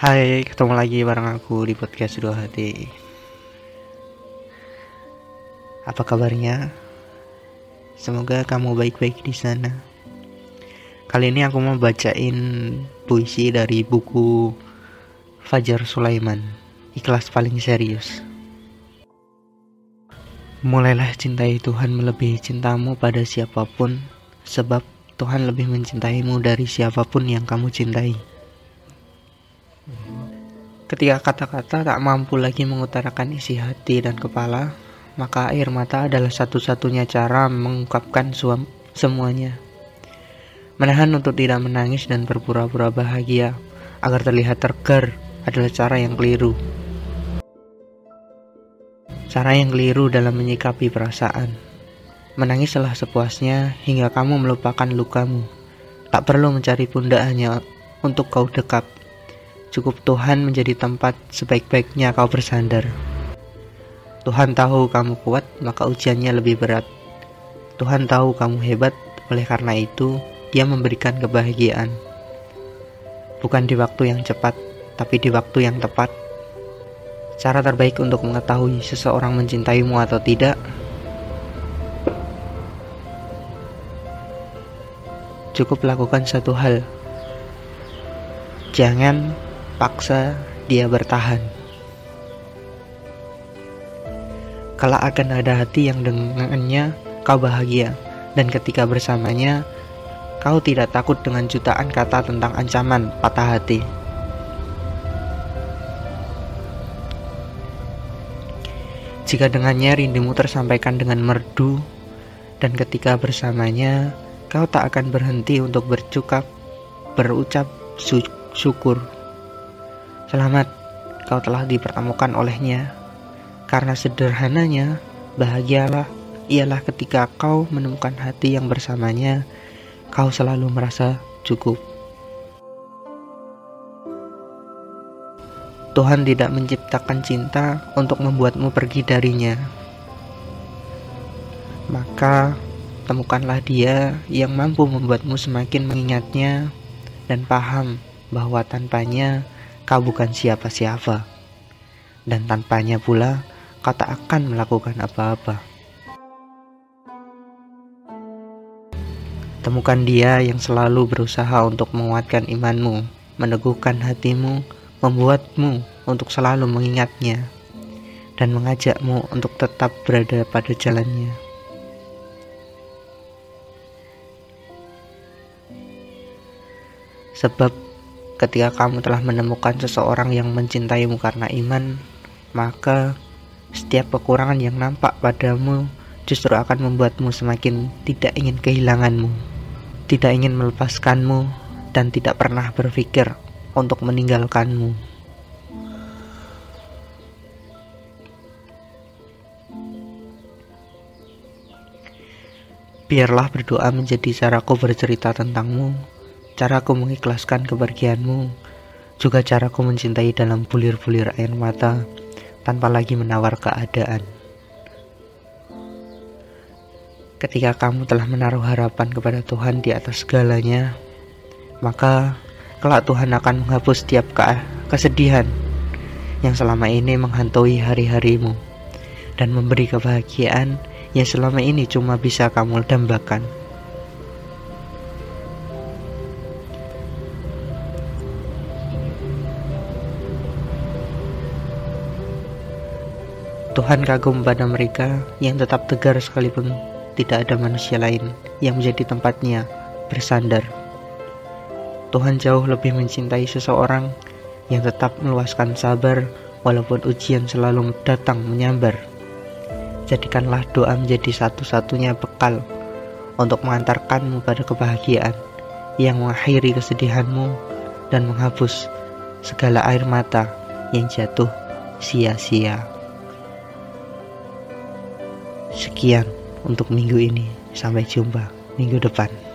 Hai, ketemu lagi bareng aku di podcast Dua Hati. Apa kabarnya? Semoga kamu baik-baik di sana. Kali ini aku mau bacain puisi dari buku Fajar Sulaiman, Ikhlas Paling Serius. Mulailah cintai Tuhan melebihi cintamu pada siapa pun, sebab Tuhan lebih mencintaimu dari siapa pun yang kamu cintai. Ketika kata-kata tak mampu lagi mengutarakan isi hati dan kepala, maka air mata adalah satu-satunya cara mengungkapkan semuanya. Menahan untuk tidak menangis dan berpura-pura bahagia agar terlihat terger adalah cara yang keliru. Cara yang keliru dalam menyikapi perasaan. Menangislah sepuasnya hingga kamu melupakan lukamu. Tak perlu mencari pundak hanya untuk kau dekap Cukup Tuhan menjadi tempat sebaik-baiknya kau bersandar. Tuhan tahu kamu kuat, maka ujiannya lebih berat. Tuhan tahu kamu hebat, oleh karena itu Dia memberikan kebahagiaan. Bukan di waktu yang cepat, tapi di waktu yang tepat. Cara terbaik untuk mengetahui seseorang mencintaimu atau tidak cukup lakukan satu hal. Jangan paksa dia bertahan. Kalau akan ada hati yang dengannya kau bahagia, dan ketika bersamanya, kau tidak takut dengan jutaan kata tentang ancaman patah hati. Jika dengannya rindumu tersampaikan dengan merdu, dan ketika bersamanya, kau tak akan berhenti untuk bercukap, berucap syukur. Selamat, kau telah dipertemukan olehnya. Karena sederhananya, bahagialah ialah ketika kau menemukan hati yang bersamanya, kau selalu merasa cukup. Tuhan tidak menciptakan cinta untuk membuatmu pergi darinya. Maka temukanlah dia yang mampu membuatmu semakin mengingatnya dan paham bahwa tanpanya kau bukan siapa-siapa, dan tanpanya pula kau tak akan melakukan apa-apa. Temukan dia yang selalu berusaha untuk menguatkan imanmu, meneguhkan hatimu, membuatmu untuk selalu mengingatnya, dan mengajakmu untuk tetap berada pada jalannya. Sebab Ketika kamu telah menemukan seseorang yang mencintaimu karena iman, maka setiap kekurangan yang nampak padamu justru akan membuatmu semakin tidak ingin kehilanganmu, tidak ingin melepaskanmu, dan tidak pernah berpikir untuk meninggalkanmu. Biarlah berdoa menjadi caraku bercerita tentangmu Caraku mengikhlaskan kepergianmu, juga caraku mencintai dalam bulir-bulir air mata tanpa lagi menawar keadaan. Ketika kamu telah menaruh harapan kepada Tuhan di atas segalanya, maka kelak Tuhan akan menghapus setiap ke kesedihan yang selama ini menghantui hari-harimu dan memberi kebahagiaan yang selama ini cuma bisa kamu dambakan. Tuhan kagum pada mereka yang tetap tegar sekalipun tidak ada manusia lain yang menjadi tempatnya bersandar. Tuhan jauh lebih mencintai seseorang yang tetap meluaskan sabar walaupun ujian selalu datang menyambar. Jadikanlah doa menjadi satu-satunya bekal untuk mengantarkanmu pada kebahagiaan yang mengakhiri kesedihanmu dan menghapus segala air mata yang jatuh sia-sia. Sekian untuk minggu ini. Sampai jumpa minggu depan.